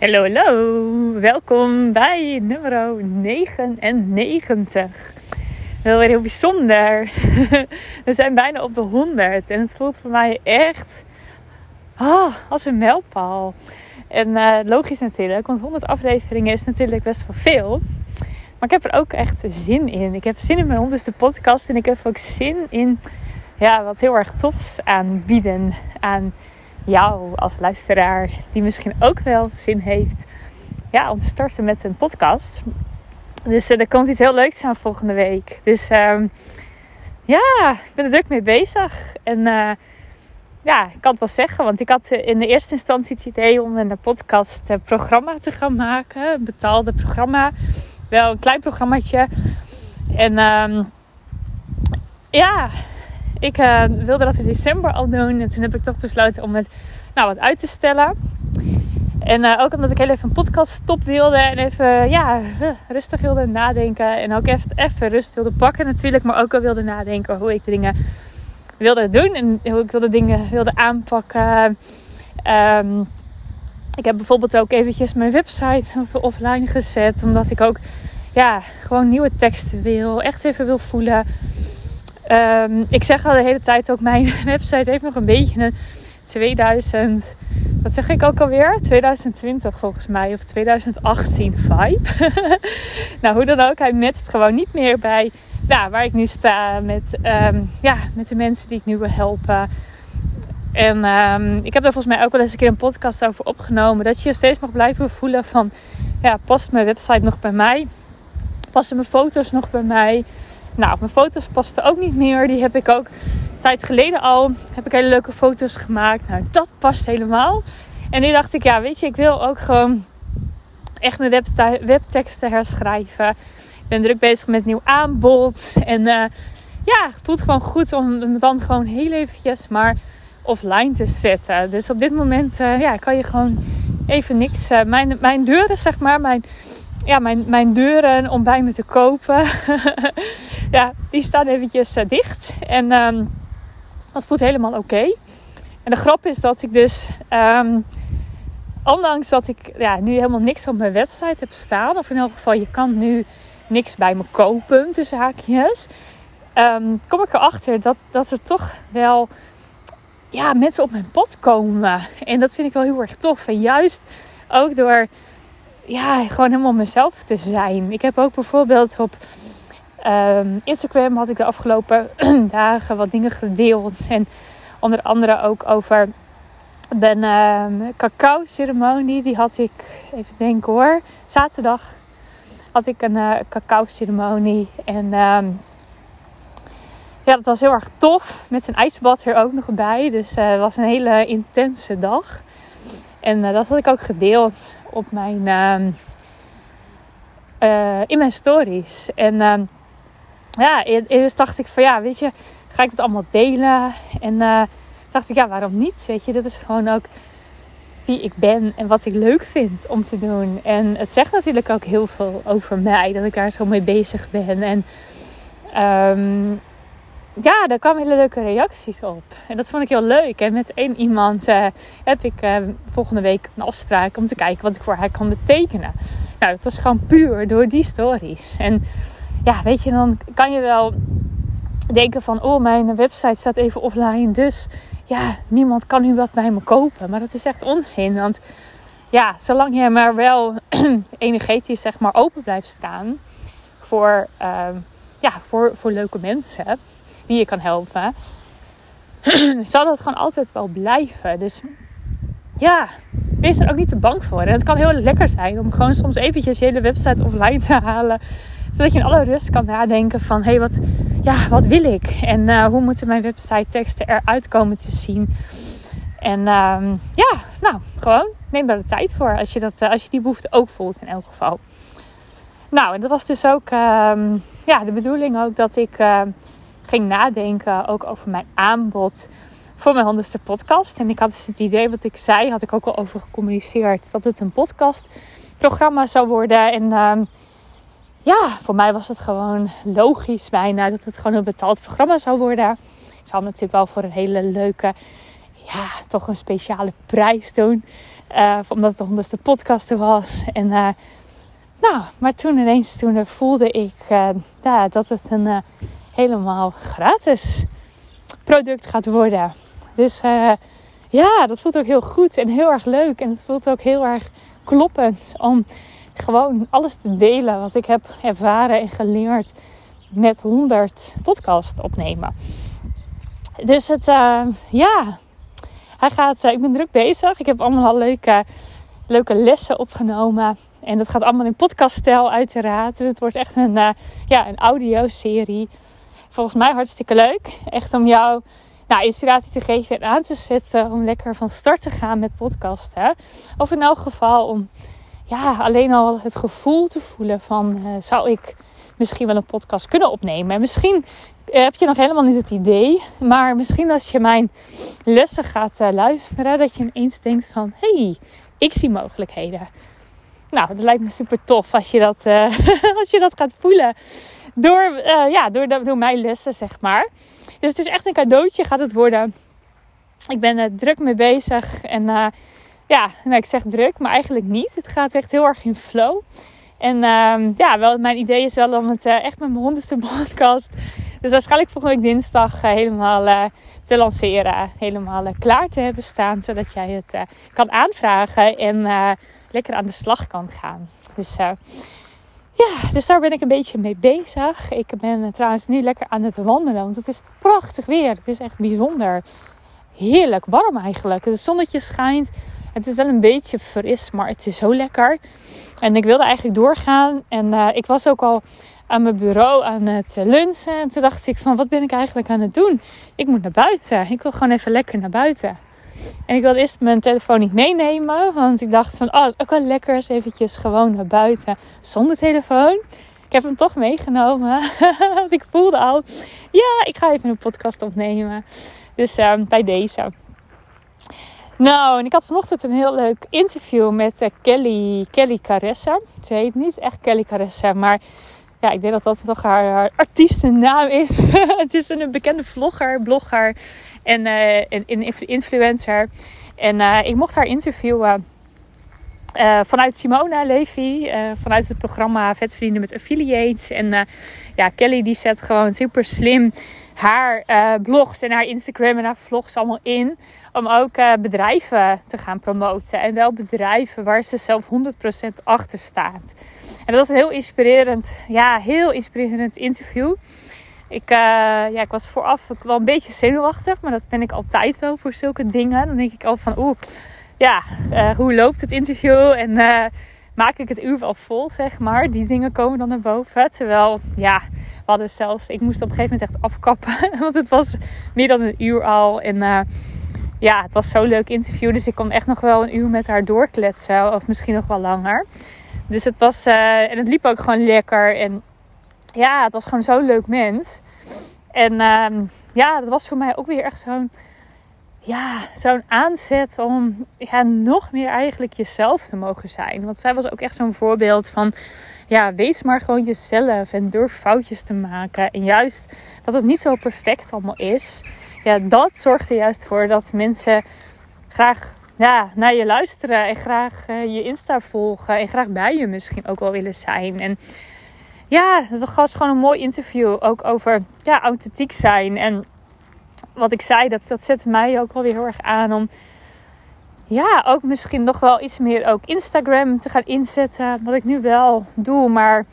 Hallo, hallo. Welkom bij nummer 99. Wel weer heel bijzonder. We zijn bijna op de 100 en het voelt voor mij echt oh, als een mijlpaal. En uh, logisch natuurlijk, want 100 afleveringen is natuurlijk best wel veel. Maar ik heb er ook echt zin in. Ik heb zin in mijn honderdste podcast en ik heb ook zin in ja, wat heel erg tofs aanbieden aan jou als luisteraar die misschien ook wel zin heeft ja, om te starten met een podcast. Dus uh, er komt iets heel leuks aan volgende week. Dus uh, ja, ik ben er druk mee bezig. En uh, ja, ik kan het wel zeggen, want ik had in de eerste instantie het idee om een podcast programma te gaan maken. Een betaalde programma. Wel een klein programmaatje. En um, ja, ik uh, wilde dat in december al doen. En toen heb ik toch besloten om het nou, wat uit te stellen. En uh, ook omdat ik heel even een podcast stop wilde. En even ja, rustig wilde nadenken. En ook even, even rust wilde pakken natuurlijk. Maar ook al wilde nadenken hoe ik dingen wilde doen. En hoe ik de dingen wilde aanpakken. Um, ik heb bijvoorbeeld ook eventjes mijn website offline gezet. Omdat ik ook ja, gewoon nieuwe teksten wil. Echt even wil voelen. Um, ik zeg al de hele tijd ook, mijn website heeft nog een beetje een 2000, wat zeg ik ook alweer? 2020 volgens mij, of 2018 vibe. nou, hoe dan ook, hij matcht gewoon niet meer bij ja, waar ik nu sta met, um, ja, met de mensen die ik nu wil helpen. En um, ik heb daar volgens mij ook wel eens een keer een podcast over opgenomen. Dat je je steeds mag blijven voelen van, ja, past mijn website nog bij mij? Passen mijn foto's nog bij mij? Nou, mijn foto's pasten ook niet meer. Die heb ik ook een tijd geleden al. Heb ik hele leuke foto's gemaakt. Nou, dat past helemaal. En nu dacht ik, ja, weet je, ik wil ook gewoon echt mijn webteksten herschrijven. Ik ben druk bezig met nieuw aanbod. En uh, ja, het voelt gewoon goed om hem dan gewoon heel eventjes maar offline te zetten. Dus op dit moment uh, ja, kan je gewoon even niks. Uh, mijn, mijn deuren, zeg maar, mijn ja, mijn, mijn deuren om bij me te kopen, ja, die staan eventjes uh, dicht. En um, dat voelt helemaal oké. En de grap is dat ik dus, um, ondanks dat ik ja, nu helemaal niks op mijn website heb staan, of in elk geval je kan nu niks bij me kopen, tussen haakjes, um, kom ik erachter dat, dat er toch wel ja, mensen op mijn pad komen. En dat vind ik wel heel erg tof. En juist ook door ja, gewoon helemaal mezelf te zijn. Ik heb ook bijvoorbeeld op um, Instagram had ik de afgelopen dagen wat dingen gedeeld. En onder andere ook over de um, cacao ceremonie. Die had ik, even denken hoor, zaterdag had ik een uh, cacao ceremonie. En um, ja, dat was heel erg tof. Met een ijsbad er ook nog bij. Dus uh, het was een hele intense dag. En uh, dat had ik ook gedeeld op mijn, uh, uh, in mijn stories. En uh, ja, eerst dacht ik van ja, weet je, ga ik het allemaal delen? En uh, dacht ik ja, waarom niet? Weet je, dit is gewoon ook wie ik ben en wat ik leuk vind om te doen. En het zegt natuurlijk ook heel veel over mij, dat ik daar zo mee bezig ben. En um, ja, daar kwamen hele leuke reacties op. En dat vond ik heel leuk. En met één iemand uh, heb ik uh, volgende week een afspraak om te kijken wat ik voor haar kan betekenen. Nou, dat was gewoon puur door die stories. En ja, weet je, dan kan je wel denken van... oh, mijn website staat even offline, dus ja, niemand kan nu wat bij me kopen. Maar dat is echt onzin, want ja, zolang je maar wel energetisch zeg maar open blijft staan... voor, uh, ja, voor, voor leuke mensen die je kan helpen, zal dat gewoon altijd wel blijven. Dus ja, wees er ook niet te bang voor. En het kan heel lekker zijn om gewoon soms eventjes je hele website offline te halen. Zodat je in alle rust kan nadenken van... hé, hey, wat, ja, wat wil ik? En uh, hoe moeten mijn website teksten eruit komen te zien? En uh, ja, nou, gewoon neem daar de tijd voor. Als je, dat, uh, als je die behoefte ook voelt in elk geval. Nou, en dat was dus ook uh, ja, de bedoeling ook dat ik ging nadenken ook over mijn aanbod voor mijn honderdste podcast. En ik had dus het idee wat ik zei, had ik ook al over gecommuniceerd, dat het een podcastprogramma zou worden. En uh, ja, voor mij was het gewoon logisch bijna dat het gewoon een betaald programma zou worden. Ik zal natuurlijk wel voor een hele leuke, ja, toch een speciale prijs doen. Uh, omdat het de honderdste podcast was. En uh, nou, maar toen ineens toen voelde ik uh, ja, dat het een helemaal gratis product gaat worden. Dus ja, dat voelt ook heel goed en heel erg leuk. En het voelt ook heel erg kloppend om gewoon alles te delen wat ik heb ervaren en geleerd met 100 podcast opnemen. Dus het, uh, ja, hij gaat, uh, ik ben druk bezig. Ik heb allemaal al leuke, leuke lessen opgenomen. En dat gaat allemaal in podcaststijl uiteraard. Dus het wordt echt een, uh, ja, een audioserie. Volgens mij hartstikke leuk. Echt om jou nou, inspiratie te geven en aan te zetten om lekker van start te gaan met podcasten. Of in elk geval om ja, alleen al het gevoel te voelen van zou ik misschien wel een podcast kunnen opnemen. En misschien eh, heb je nog helemaal niet het idee. Maar misschien als je mijn lessen gaat uh, luisteren, dat je ineens denkt van hey, ik zie mogelijkheden. Nou, dat lijkt me super tof als je dat, uh, als je dat gaat voelen. Door, uh, ja, door, door mijn lessen, zeg maar. Dus het is echt een cadeautje, gaat het worden. Ik ben er druk mee bezig. En ja, nou, ik zeg druk, maar eigenlijk niet. Het gaat echt heel erg in flow. En uh, ja, wel, mijn idee is wel om het echt met mijn honderdste podcast. Dus waarschijnlijk volgende week dinsdag uh, helemaal uh, te lanceren. Helemaal klaar te hebben staan. Zodat jij het kan aanvragen en lekker aan de slag kan gaan. Dus ja, dus daar ben ik een beetje mee bezig. Ik ben trouwens nu lekker aan het wandelen. Want het is prachtig weer. Het is echt bijzonder. Heerlijk warm eigenlijk. Het zonnetje schijnt. Het is wel een beetje fris, maar het is zo lekker. En ik wilde eigenlijk doorgaan. En ik was ook al aan mijn bureau aan het lunchen. En toen dacht ik van, wat ben ik eigenlijk aan het doen? Ik moet naar buiten. Ik wil gewoon even lekker naar buiten. En ik wilde eerst mijn telefoon niet meenemen. Want ik dacht van, oh, het is ook wel lekker eens eventjes gewoon naar buiten zonder telefoon. Ik heb hem toch meegenomen. want ik voelde al, ja, ik ga even een podcast opnemen. Dus uh, bij deze. Nou, en ik had vanochtend een heel leuk interview met uh, Kelly, Kelly Caressa. Ze heet niet echt Kelly Caressa, maar ja, ik denk dat dat toch haar, haar artiestennaam is. het is een bekende vlogger, blogger en een influencer. En uh, ik mocht haar interviewen uh, vanuit Simona Levy, uh, vanuit het programma Vetvrienden met Affiliates. En ja, Kelly die zet gewoon super slim haar blogs en haar Instagram en haar vlogs allemaal in. Om ook bedrijven te gaan promoten. En wel bedrijven waar ze zelf 100% achter staat. En dat was een heel inspirerend, ja, heel inspirerend interview. Ik, ja, ik was vooraf wel een beetje zenuwachtig. Maar dat ben ik altijd wel voor zulke dingen. Dan denk ik al van, oeh, ja, hoe loopt het interview? En maak ik het uur wel vol, zeg maar. Die dingen komen dan naar boven. Terwijl, ja, we hadden zelfs... Ik moest op een gegeven moment echt afkappen. Want het was meer dan een uur al. En uh, ja, het was zo'n leuk interview. Dus ik kon echt nog wel een uur met haar doorkletsen. Of misschien nog wel langer. Dus het was... En het liep ook gewoon lekker. En ja, het was gewoon zo'n leuk mens. En uh, ja, dat was voor mij ook weer echt zo'n ja, zo'n aanzet om ja, nog meer eigenlijk jezelf te mogen zijn. Want zij was ook echt zo'n voorbeeld van, ja, wees maar gewoon jezelf en durf foutjes te maken. En juist dat het niet zo perfect allemaal is, ja, dat zorgt er juist voor dat mensen graag ja, naar je luisteren en graag uh, je Insta volgen en graag bij je misschien ook wel willen zijn. En ja, dat was gewoon een mooi interview ook over ja, authentiek zijn en wat ik zei, dat, dat zet mij ook wel weer heel erg aan om ja, ook misschien nog wel iets meer ook Instagram te gaan inzetten. Wat ik nu wel doe, maar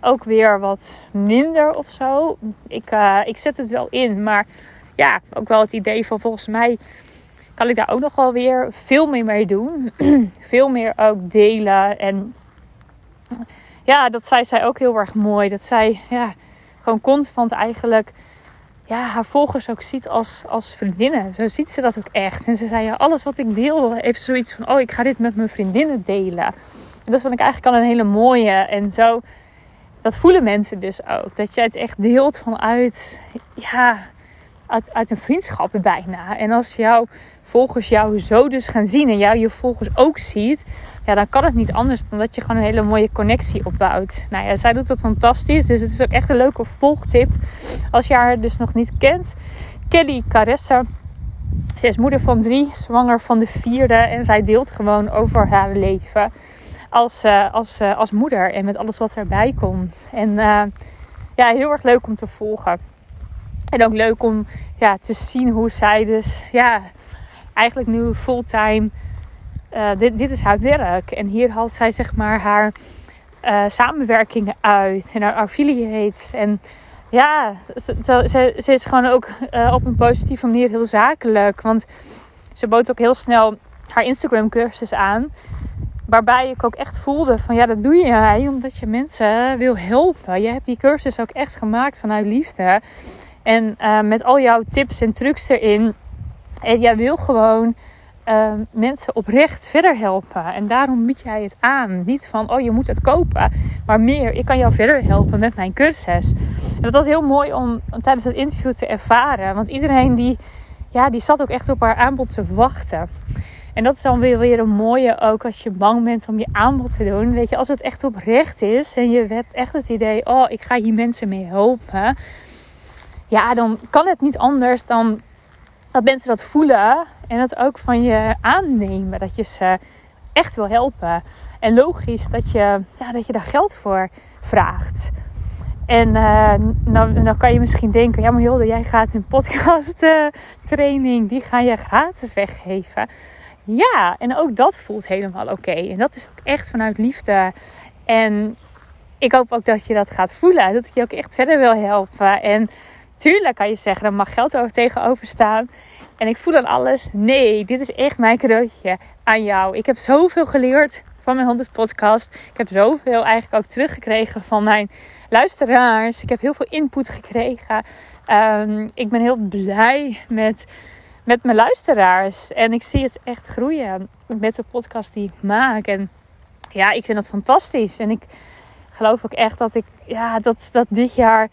ook weer wat minder of zo. Ik, uh, ik zet het wel in, maar ja, ook wel het idee van volgens mij kan ik daar ook nog wel weer veel meer mee doen. veel meer ook delen. En ja, dat zei zij ook heel erg mooi. Dat zij ja, gewoon constant eigenlijk ja, haar volgers ook ziet als, als vriendinnen. Zo ziet ze dat ook echt. En ze zei, ja, alles wat ik deel heeft zoiets van... oh, ik ga dit met mijn vriendinnen delen. En dat vond ik eigenlijk al een hele mooie. En zo, dat voelen mensen dus ook. Dat je het echt deelt vanuit, ja, uit, een vriendschap bijna. En als jouw volgers jou zo dus gaan zien en jou je volgers ook ziet, ja, dan kan het niet anders dan dat je gewoon een hele mooie connectie opbouwt. Nou ja, zij doet dat fantastisch. Dus het is ook echt een leuke volgtip. Als je haar dus nog niet kent, Kelly Caressa. Ze is moeder van drie, zwanger van de vierde. En zij deelt gewoon over haar leven als, uh, als, uh, als moeder. En met alles wat erbij komt. En uh, ja, heel erg leuk om te volgen. En ook leuk om ja, te zien hoe zij dus ja, eigenlijk nu fulltime. dit, dit is haar werk. En hier haalt zij zeg maar haar samenwerkingen uit. En haar affiliates. En ja, ze, ze, is gewoon ook uh, op een positieve manier heel zakelijk. Want ze bood ook heel snel haar Instagram cursus aan. Waarbij ik ook echt voelde van ja, dat doe je omdat je mensen wil helpen. Je hebt die cursus ook echt gemaakt vanuit liefde. En uh, met al jouw tips en trucs erin. En jij wil gewoon uh, mensen oprecht verder helpen. En daarom bied jij het aan. Niet van, oh je moet het kopen. Maar meer, ik kan jou verder helpen met mijn cursus. En dat was heel mooi om, om tijdens het interview te ervaren. Want iedereen die, ja, die zat ook echt op haar aanbod te wachten. En dat is dan weer, weer een mooie ook als je bang bent om je aanbod te doen. Weet je, als het echt oprecht is en je hebt echt het idee, oh ik ga hier mensen mee helpen. Ja, dan kan het niet anders dan dat mensen dat voelen en het ook van je aannemen. Dat je ze echt wil helpen. En logisch dat je, ja, dat je daar geld voor vraagt. En uh, nou, nou kan je misschien denken, ja maar Hilde, jij gaat een podcast uh, training, die ga je gratis weggeven. Ja, en ook dat voelt helemaal oké. En dat is ook echt vanuit liefde. En ik hoop ook dat je dat gaat voelen. Dat ik je ook echt verder wil helpen. En tuurlijk kan je zeggen, er mag geld over tegenover staan. En ik voel dan alles. Nee, dit is echt mijn cadeautje aan jou. Ik heb zoveel geleerd van mijn 100 podcast. Ik heb zoveel eigenlijk ook teruggekregen van mijn luisteraars. Ik heb heel veel input gekregen. Um, ik ben heel blij met, met mijn luisteraars. En ik zie het echt groeien met de podcast die ik maak. En ja, ik vind dat fantastisch. En ik geloof ook echt dat ik ja, dat, dat dit jaar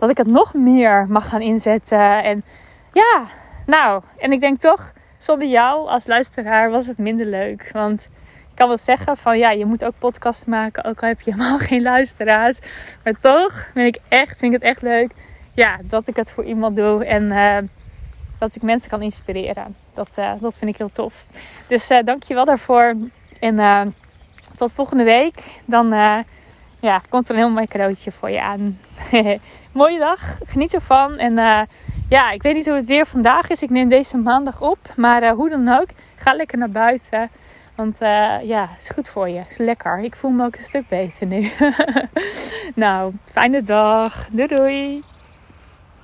dat ik het nog meer mag gaan inzetten. En ja, nou, en ik denk toch, zonder jou als luisteraar was het minder leuk. Want ik kan wel zeggen van ja, je moet ook podcast maken, ook al heb je helemaal geen luisteraars. Maar toch vind ik echt, vind ik het echt leuk ja, dat ik het voor iemand doe. En uh, dat ik mensen kan inspireren. Dat, uh, dat vind ik heel tof. Dus uh, dank je wel daarvoor. En tot volgende week. Dan ja, komt er een heel mooi cadeautje voor je aan. Mooie dag. Geniet ervan. En uh, ja, ik weet niet hoe het weer vandaag is. Ik neem deze maandag op. Maar uh, hoe dan ook, ga lekker naar buiten. Want uh, ja, het is goed voor je. Het is lekker. Ik voel me ook een stuk beter nu. nou, fijne dag. Doei doei.